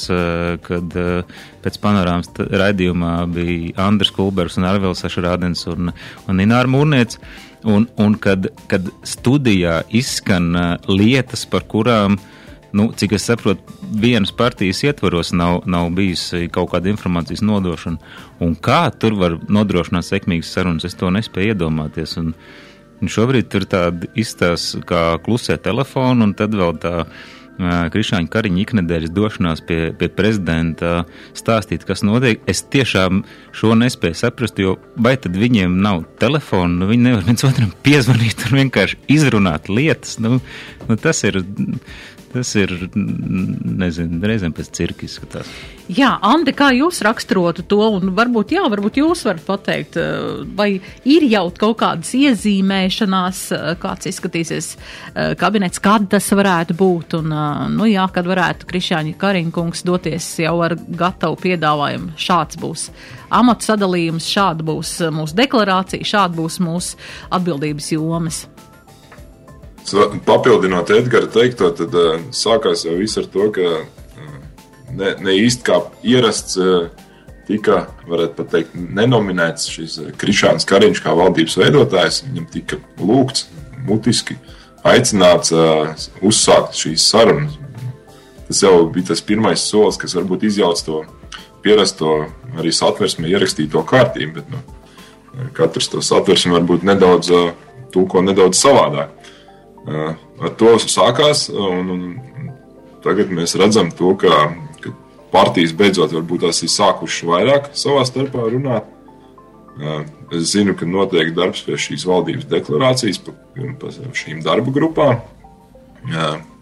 kad pēc panorāmas raidījumā bija Andris Kulbergs un Arvils Ašrādens un, un Ināra Mūrniec. Un, un kad, kad studijā izskan lietas, par kurām uh, nu, cik es saprotu, vienas partijas ietvaros nav, nav bijusi kaut kāda informācijas nodošana. Un kā tur var nodrošināt sekmīgas sarunas, es to nespēju iedomāties. Un, un šobrīd tur tāda izstāsta kā klusē telefonu, un tad vēl tā Krišāņa Kariņa iknedēļas došanās pie, pie prezidenta stāstīt, kas notiek. Es tiešām šo nespēju saprast, jo vai tad viņiem nav telefona, nu viņi nevar viens otram piezvanīt un vienkārši izrunāt lietas. Nu, nu tas ir Tas ir, nezinu, reizēm pēc cirka izskatās. Jā, Andi, kā jūs raksturotu to, un varbūt, jā, varbūt jūs varat pateikt, eh, vai ir jau kaut kādas iezīmēšanās, eh, kāds izskatīsies eh, kabinets, kad tas varētu būt, un, nu jā, kad varētu Krišāņa Kariņkungs doties jau ar gatavu piedāvājumu. Šāds būs amatu sadalījums, šāda būs mūsu deklarācija, šāda būs mūsu atbildības jomas. Papildinot Edgara teikto, tad uh, sākās jau viss ar to, ka uh, ne, ne īsti kā ierasts uh, tika, varētu pat teikt, nenominēts šis Krišāns Kariņš kā valdības veidotājs. Viņam tika lūgts mutiski aicināts uzsākt šīs sarunas. Tas jau bija tas pirmais solis, kas varbūt izjauc to pierasto arī satversmē ierakstīto kārtību, bet nu, katrs to satversmi varbūt nedaudz tulko nedaudz savādāk. Uh, ar to sākās, un, un tagad mēs redzam to, ka, ka partijas beidzot varbūt tās ir sākušas vairāk savā starpā runāt. Uh, es zinu, ka notiek darbs pie šīs valdības deklarācijas, pa, pa šīm darba grupām.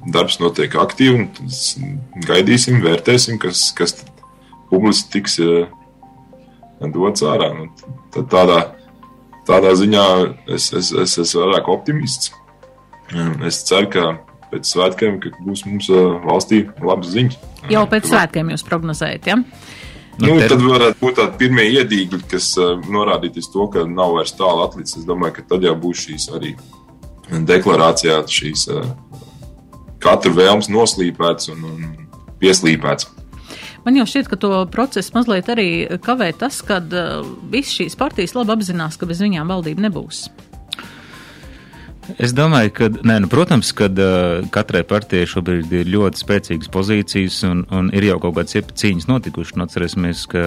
Darbs notiek aktīvi, un gaidīsim, vērtēsim, kas, kas publiski tiks dots ārā. Nu, tad tādā, tādā ziņā es, es, es esmu vairāk optimists. Es ceru, ka pēc svētkiem būs mums valstī labas ziņas. Jau pēc svētkiem jūs prognozējat, ja? Nu, nu tad varētu būt tādi pirmie iedīgļi, kas norādītīs to, ka nav vairs tālu atlicis. Es domāju, ka tad jau būs šīs arī deklarācijā šīs katra vēlms noslīpēts un, un pieslīpēts. Man jau šķiet, ka to procesu mazliet arī kavē tas, ka uh, visas šīs partijas labi apzinās, ka bez viņām valdība nebūs. Es domāju, ka, nē, nu, protams, ka uh, katrai partijai šobrīd ir ļoti spēcīgas pozīcijas un, un ir jau kaut kādas cīņas notikušas. Nu, atcerēsimies, ka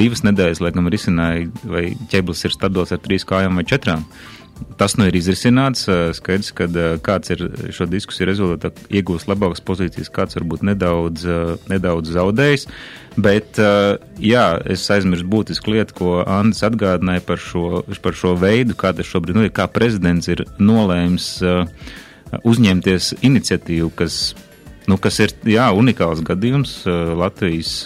divas nedēļas, laikam, risināja, vai ķēblis ir stabils ar trīs kājām vai četrām. Uh, Tas nu ir izrisināts. Skaidrs, ka kāds ir šo diskusiju rezultātā iegūst labākas pozīcijas, kāds varbūt nedaudz, nedaudz zaudējis. Bet, jā, es aizmirsu būtisku lietu, ko Andris atgādināja par šo, par šo veidu, kā tas šobrīd nu, ir, kā prezidents ir nolēms uzņemties iniciatīvu, kas, nu, kas ir, jā, unikāls gadījums Latvijas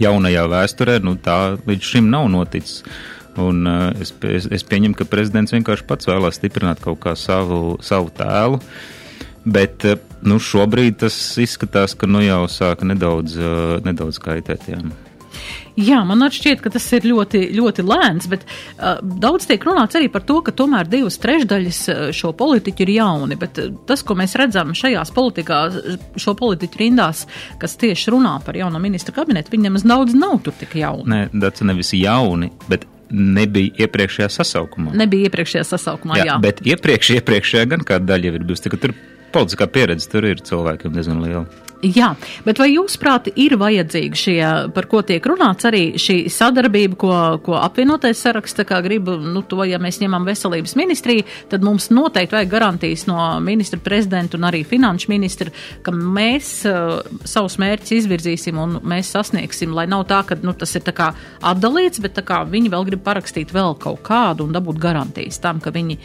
jaunajā vēsturē, nu, tā līdz šim nav noticis. Un, uh, es, es, es pieņemu, ka prezidents vienkārši pats vēlās stiprināt kaut kā savu, savu tēlu. Bet uh, nu, šobrīd tas izskatās, ka nu jau sāka nedaudz, uh, nedaudz kaitēt. Jā. Jā, man šķiet, ka tas ir ļoti, ļoti lēns, bet uh, daudz tiek runāts arī par to, ka tomēr divas trešdaļas šo politiķu ir jauni, bet tas, ko mēs redzam šajās politikā, šo politiķu rindās, kas tieši runā par jauno ministru kabinetu, viņi nemaz daudz nav tur tik jauni. Nē, tas nevis jauni, bet nebija iepriekšējā sasaukumā. Nebija iepriekšējā sasaukumā, jā. jā. Bet iepriekš, iepriekšējā gan kāda daļa jau ir bijusi. Tur politiskā pieredze tur ir cilvēkiem diezgan liela. Jā, bet vai jūsuprāt ir vajadzīgi šie, par ko tiek runāts, arī šī sadarbība, ko, ko apvienotais saraksta, kā grib, nu, to, ja mēs ņemam veselības ministriju, tad mums noteikti vajag garantijas no ministra prezidenta un arī finanšu ministra, ka mēs uh, savus mērķus izvirzīsim un mēs sasniegsim, lai nav tā, ka, nu, tas ir tā kā atdalīts, bet tā kā viņi vēl grib parakstīt vēl kaut kādu un dabūt garantijas tam, ka viņi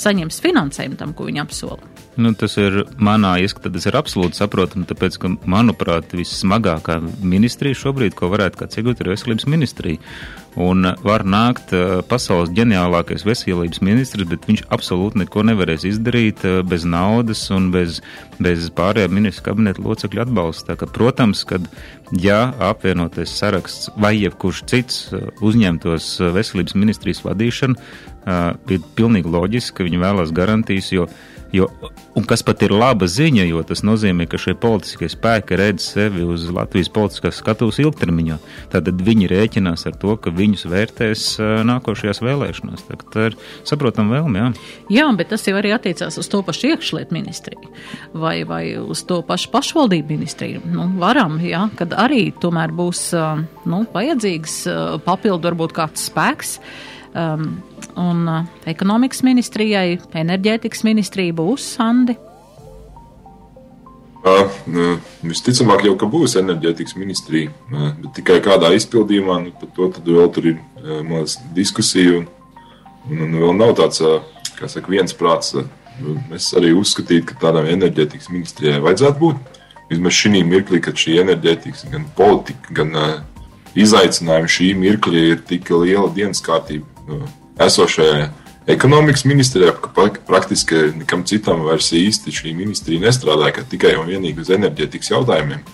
saņems finansējumu tam, ko viņi apsola. Nu, tas ir manā ieskatā, tas ir absolūti saprotami, tāpēc, ka, manuprāt, vissmagākā ministrija šobrīd, ko varētu kāds iegūt, ir veselības ministrija. Un var nākt uh, pasaules ģeniālākais veselības ministrs, bet viņš absolūti neko nevarēs izdarīt uh, bez naudas un bez, bez pārējā ministra kabineta locekļu atbalsta. Ka, protams, kad ja apvienotais saraksts vai jebkurš cits uh, uzņemtos veselības ministrijas vadīšanu, ir pilnīgi loģiski, ka viņi vēlas garantijas, jo Jo, un kas pat ir laba ziņa, jo tas nozīmē, ka šie politiskie spēki redz sevi uz Latvijas politiskās skatuves ilgtermiņā. Tad viņi rēķinās ar to, ka viņus vērtēs nākošajās vēlēšanās. Tā, tā ir saprotama vēlme. Jā. jā, bet tas jau arī attiecās uz to pašu iekšlietu ministriju vai, vai uz to pašu pašvaldību ministriju. Nu, varam, jā, kad arī tomēr būs nu, vajadzīgs papildu varbūt kāds spēks. Um, un ekonomikas ministrijai, enerģētikas ministrija būs Sandi. Uh, visticamāk, jau būs enerģētikas ministrija, uh, bet tikai kādā izpildījumā, nu, par to vēl tur ir uh, maz diskusija. Un, un, un vēl nav tāds, kā saka, viens prāts. Uh, es arī uzskatītu, ka tādam enerģētikas ministrijai vajadzētu būt. Vismaz šī mirklī, kad šī enerģētikas, gan politika, gan izaicinājumi šī mirkļa ir tik liela dienas kārtība. Esošajai ekonomikas ministrijai, ka praktiski nekam citam vairs īsti šī ministrija nestrādāja tikai un vienīgi uz enerģētikas jautājumiem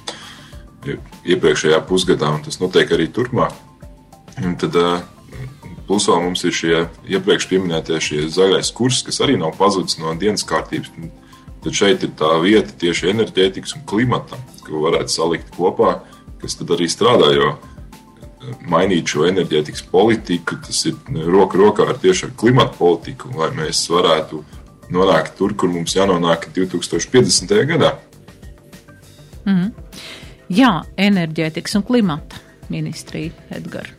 iepriekšējā pusgadā, un tas notiek arī turpmāk. Un tad Plus vēl mums ir šie iepriekš minētie zaļais kurs, kas arī nav pazudis no dienas kārtības. Tad šeit ir tā vieta tieši enerģētikas un klimatam, ko varētu salikt kopā, kas tad arī strādā. Jo mainīt šo enerģētikas politiku, tas ir roka rokā ar tieši ar klimatu politiku, lai mēs varētu nonākt tur, kur mums jānonāk 2050. gadā. Mm. Jā, enerģētikas un klimata ministrija, Edgars.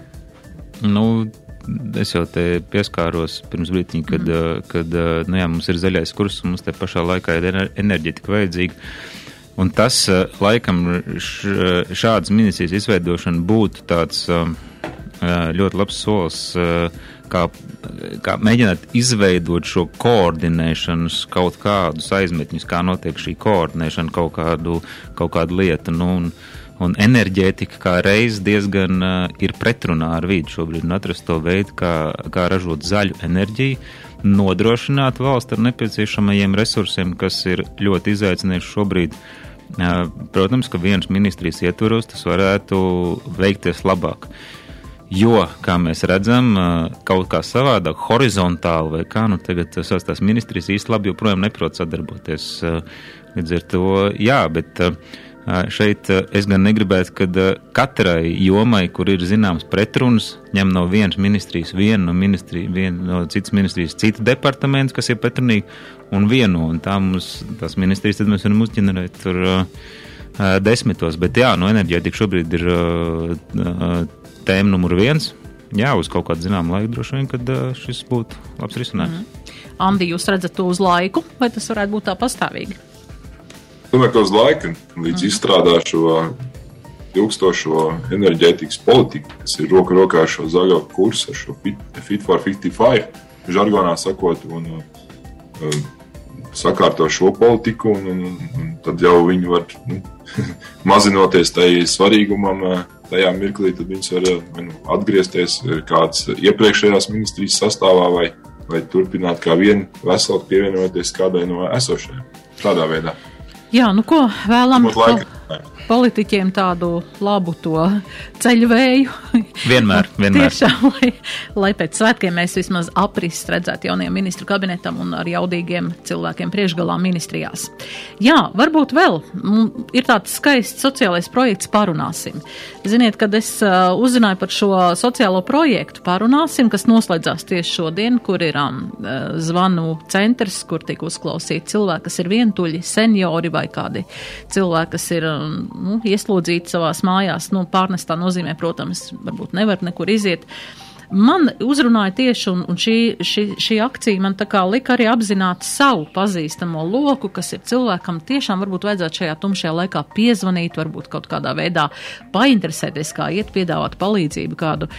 Nu, es jau te pieskāros pirms brīdiņa, kad, mm. kad nu jā, mums ir zaļais kurs un mums te pašā laikā ir enerģetika vajadzīga. Un tas, laikam, šādas ministrijas izveidošana būtu tāds ļoti labs solis, kā, kā mēģināt izveidot šo koordinēšanas kaut kādus aizmetņus, kā notiek šī koordinēšana kaut kādu, kaut kādu lietu. Nu, un, Un enerģētika kā reiz diezgan uh, ir pretrunā ar vidi šobrīd un atrast to veidu, kā, kā ražot zaļu enerģiju, nodrošināt valsts ar nepieciešamajiem resursiem, kas ir ļoti izaicinoši šobrīd. Uh, protams, ka vienas ministrijas ietvaros tas varētu veikties labāk. Jo, kā mēs redzam, kaut kā savādāk, horizontāli vai kā, nu tagad tās ministrijas īsti labi joprojām neprot sadarboties. Līdz ar to, jā, bet uh, Šeit es gan negribētu, ka katrai jomai, kur ir zināms pretruns, ņem no vienas ministrijas vienu, no, ministri, vienu, no citas ministrijas citu departamentu, kas ir pretrunīgi, un vienu. Un tā mums, tās ministrijas tad mēs varam uzģenerēt tur uh, desmitos. Bet jā, no enerģētika šobrīd ir uh, tēma numur viens. Jā, uz kaut kādu zināmu laiku droši vien, kad uh, šis būtu labs risinājums. Mm. Andi, jūs redzat to uz laiku, vai tas varētu būt tā pastāvīgi? Uz laiku, līdz mm. izstrādā šo ilgstošo enerģētikas politiku, kas ir roka rokā ar šo zaļo kursu, ar šo Fit, fit for 55, žargonā sakot, un uh, sakārto šo politiku, un, un, un tad jau viņi var nu, mazinoties tai svarīgumam. Tajā mirklī viņas var nu, atgriezties kādas iepriekšējās ministrijas sastāvā vai, vai turpināt kā vienu veselu pievienoties kādai no esošajām. Tādā veidā. Jā, nu ko vēlam politiķiem tādu labu to ceļu vēju. Vienmēr, vienmēr. Tiešām, lai, lai pēc svētkiem mēs vismaz apris redzētu jaunajam ministru kabinetam un ar jaudīgiem cilvēkiem priekšgalā ministrijās. Jā, varbūt vēl ir tāds skaists sociālais projekts Parunāsim. Ziniet, kad es uh, uzzināju par šo sociālo projektu Parunāsim, kas noslēdzās tieši šodien, kur ir um, zvanu centrs, kur tiek uzklausīti cilvēki, kas ir vientuļi, seniori vai kādi cilvēki, kas ir um, nu, ieslodzīti savās mājās. Nu, pārnestā nozīmē, protams, varbūt nevar nekur iziet. Uh, man uzrunāja tieši, un, un šī, šī, šī akcija man tā kā lika arī apzināt savu pazīstamo loku, kas ir cilvēkam tiešām varbūt vajadzētu šajā tumšajā laikā piezvanīt, varbūt kaut kādā veidā painteresēties, kā iet piedāvāt palīdzību, kādu,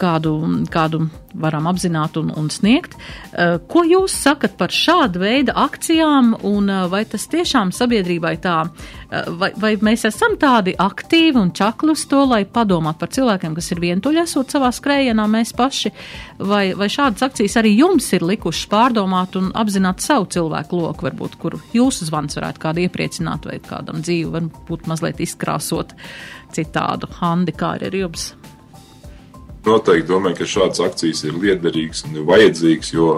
kādu, kādu varam apzināt un, un sniegt. Eh, ko jūs sakat par šādu veidu akcijām, un eh, vai tas tiešām sabiedrībai tā, eh, vai, vai mēs esam tādi aktīvi un čakli uz to, lai padomāt par cilvēkiem, kas ir vientuļi esot savā skrējienā, mēs paši, vai, vai šādas akcijas arī jums ir likušas pārdomāt un apzināt savu cilvēku loku, varbūt, kuru jūsu zvans varētu kādu iepriecināt vai kādam dzīvi varbūt mazliet izkrāsot citādu. Handi, kā ir jums? Noteikti domāju, ka šādas akcijas ir liederīgas un ir vajadzīgas, jo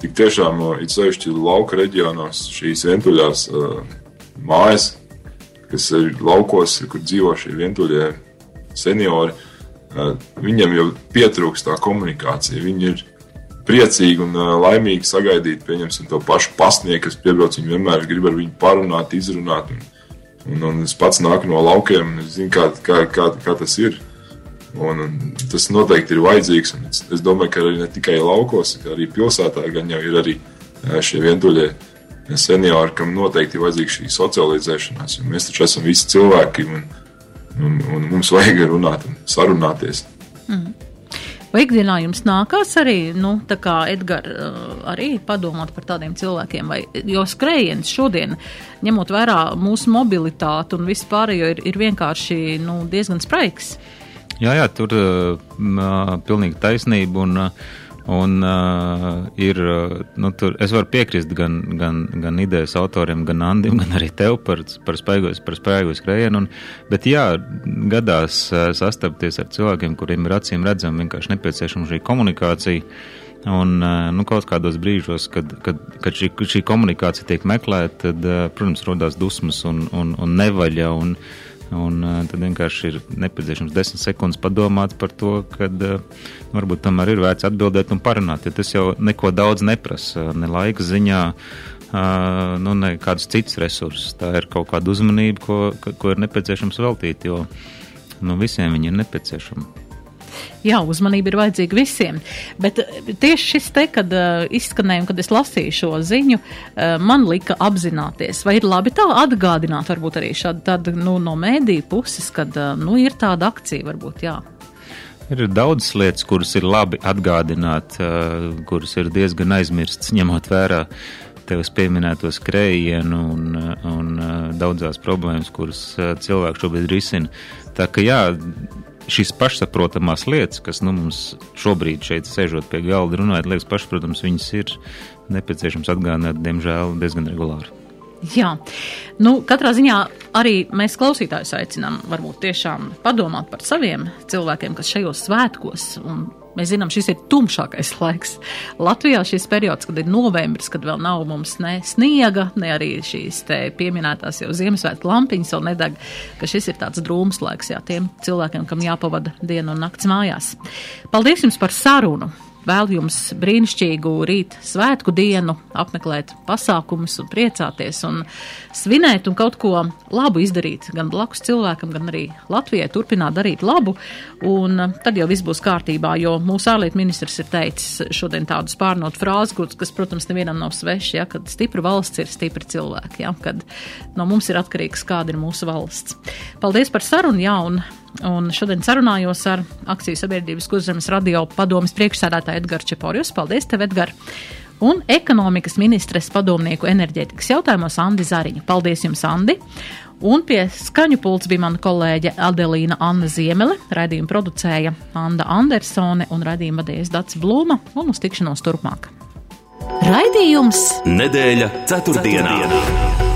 tik tiešām ir sevišķi lauka reģionos šīs vientuļās uh, mājas, kas ir laukos, kur dzīvo šie vientuļie seniori. Viņam jau pietrūkst tā komunikācija. Viņi ir priecīgi un laimīgi sagaidīt, pieņemsim, to pašu pasnieku, kas piebrauc. Viņi vienmēr grib ar viņu parunāt, izrunāt. Un, un, un es pats nāku no laukiem, es zinu, kā, kā, kā, kā tas ir. Un, un tas noteikti ir vajadzīgs. Es, es domāju, ka arī ne tikai laukos, bet arī pilsētā gan jau ir arī šie vientuļie seniori, kam noteikti ir vajadzīga šī socializēšanās. Mēs taču esam visi cilvēki. Un, un, un mums vajag runāt un sarunāties. Mm. Vai ikdienā jums nākās arī, nu, tā kā Edgars, uh, arī padomāt par tādiem cilvēkiem, vai, jo skrējiens šodien, ņemot vērā mūsu mobilitāti un vispārējo, ir, ir vienkārši, nu, diezgan spraiks. Jā, jā, tur uh, pilnīgi taisnība un uh, Un uh, ir, nu, tur es varu piekrist gan, gan, gan idejas autoriem, gan Andim, gan arī tev par, par spēkos skrējienu. Bet jā, gadās uh, sastapties ar cilvēkiem, kuriem ir acīm redzama vienkārši nepieciešama šī komunikācija. Un, nu, kaut kādos brīžos, kad, kad, kad šī, šī komunikācija tiek meklēta, tad, protams, rodas dusmas un, un, un nevaļa. Un, Un uh, tad vienkārši ir nepieciešams desmit sekundes padomāt par to, ka uh, varbūt tomēr ir vērts atbildēt un parunāt. Ja tas jau neko daudz neprasa, ne laika ziņā, uh, nu, ne kādus citus resursus. Tā ir kaut kāda uzmanība, ko, ko ir nepieciešams veltīt, jo nu, visiem viņi ir nepieciešami jā, uzmanība ir vajadzīga visiem. Bet eh, tieši šis te, kad uh, izskanēja, kad es lasīju šo ziņu, uh, man lika apzināties, vai ir labi tā atgādināt, varbūt arī šādi tad, nu, no mēdīju puses, kad, uh, nu, ir tāda akcija, varbūt, jā. Ir daudz lietas, kuras ir labi atgādināt, uh, kuras ir diezgan aizmirstas, ņemot vērā tevis pieminēto skrējienu un, un uh, daudzās problēmas, kuras cilvēki šobrīd risina. Tā ka jā, šīs pašsaprotamās lietas, kas nu, mums šobrīd šeit sēžot pie galda runājot, liekas pašsaprotams, viņas ir nepieciešams atgādināt, diemžēl, diezgan regulāri. Jā, nu, katrā ziņā arī mēs klausītājus aicinām varbūt tiešām padomāt par saviem cilvēkiem, kas šajos svētkos un Mēs zinām, šis ir tumšākais laiks. Latvijā šis periods, kad ir novembris, kad vēl nav mums ne sniega, ne arī šīs pieminētās jau Ziemassvētku lampiņas vēl nedeg, ka šis ir tāds drūms laiks jā, tiem cilvēkiem, kam jāpavada dienu un nakts mājās. Paldies jums par sarunu! Vēl jums brīnišķīgu rītu svētku dienu, apmeklēt pasākumus un priecāties un svinēt un kaut ko labu izdarīt gan blakus cilvēkam, gan arī Latvijai turpināt darīt labu. Un tad jau viss būs kārtībā, jo mūsu ārlietu ministrs ir teicis šodien tādu spārnotu frāzi, kas, protams, nevienam nav sveši, ja, kad stipra valsts ir stipri cilvēki, ja, kad no mums ir atkarīgs, kāda ir mūsu valsts. Paldies par sarunu, jā, un Un šodien sarunājos ar akciju sabiedrības kurzemes radio padomas priekšsēdētāju Edgars Čeporjus. Paldies, tev, Edgar! Un ekonomikas ministres padomnieku enerģētikas jautājumos Andi Zariņu. Paldies jums, Andi! Un pie skaņu pults bija mana kolēģe Adelīna Anna Ziemele, raidījuma producēja Anda Andersone un raidījuma vadījas Dats Blūma un uz tikšanos turpmāk. Raidījums Nedēļa ceturtdienā. ceturtdienā.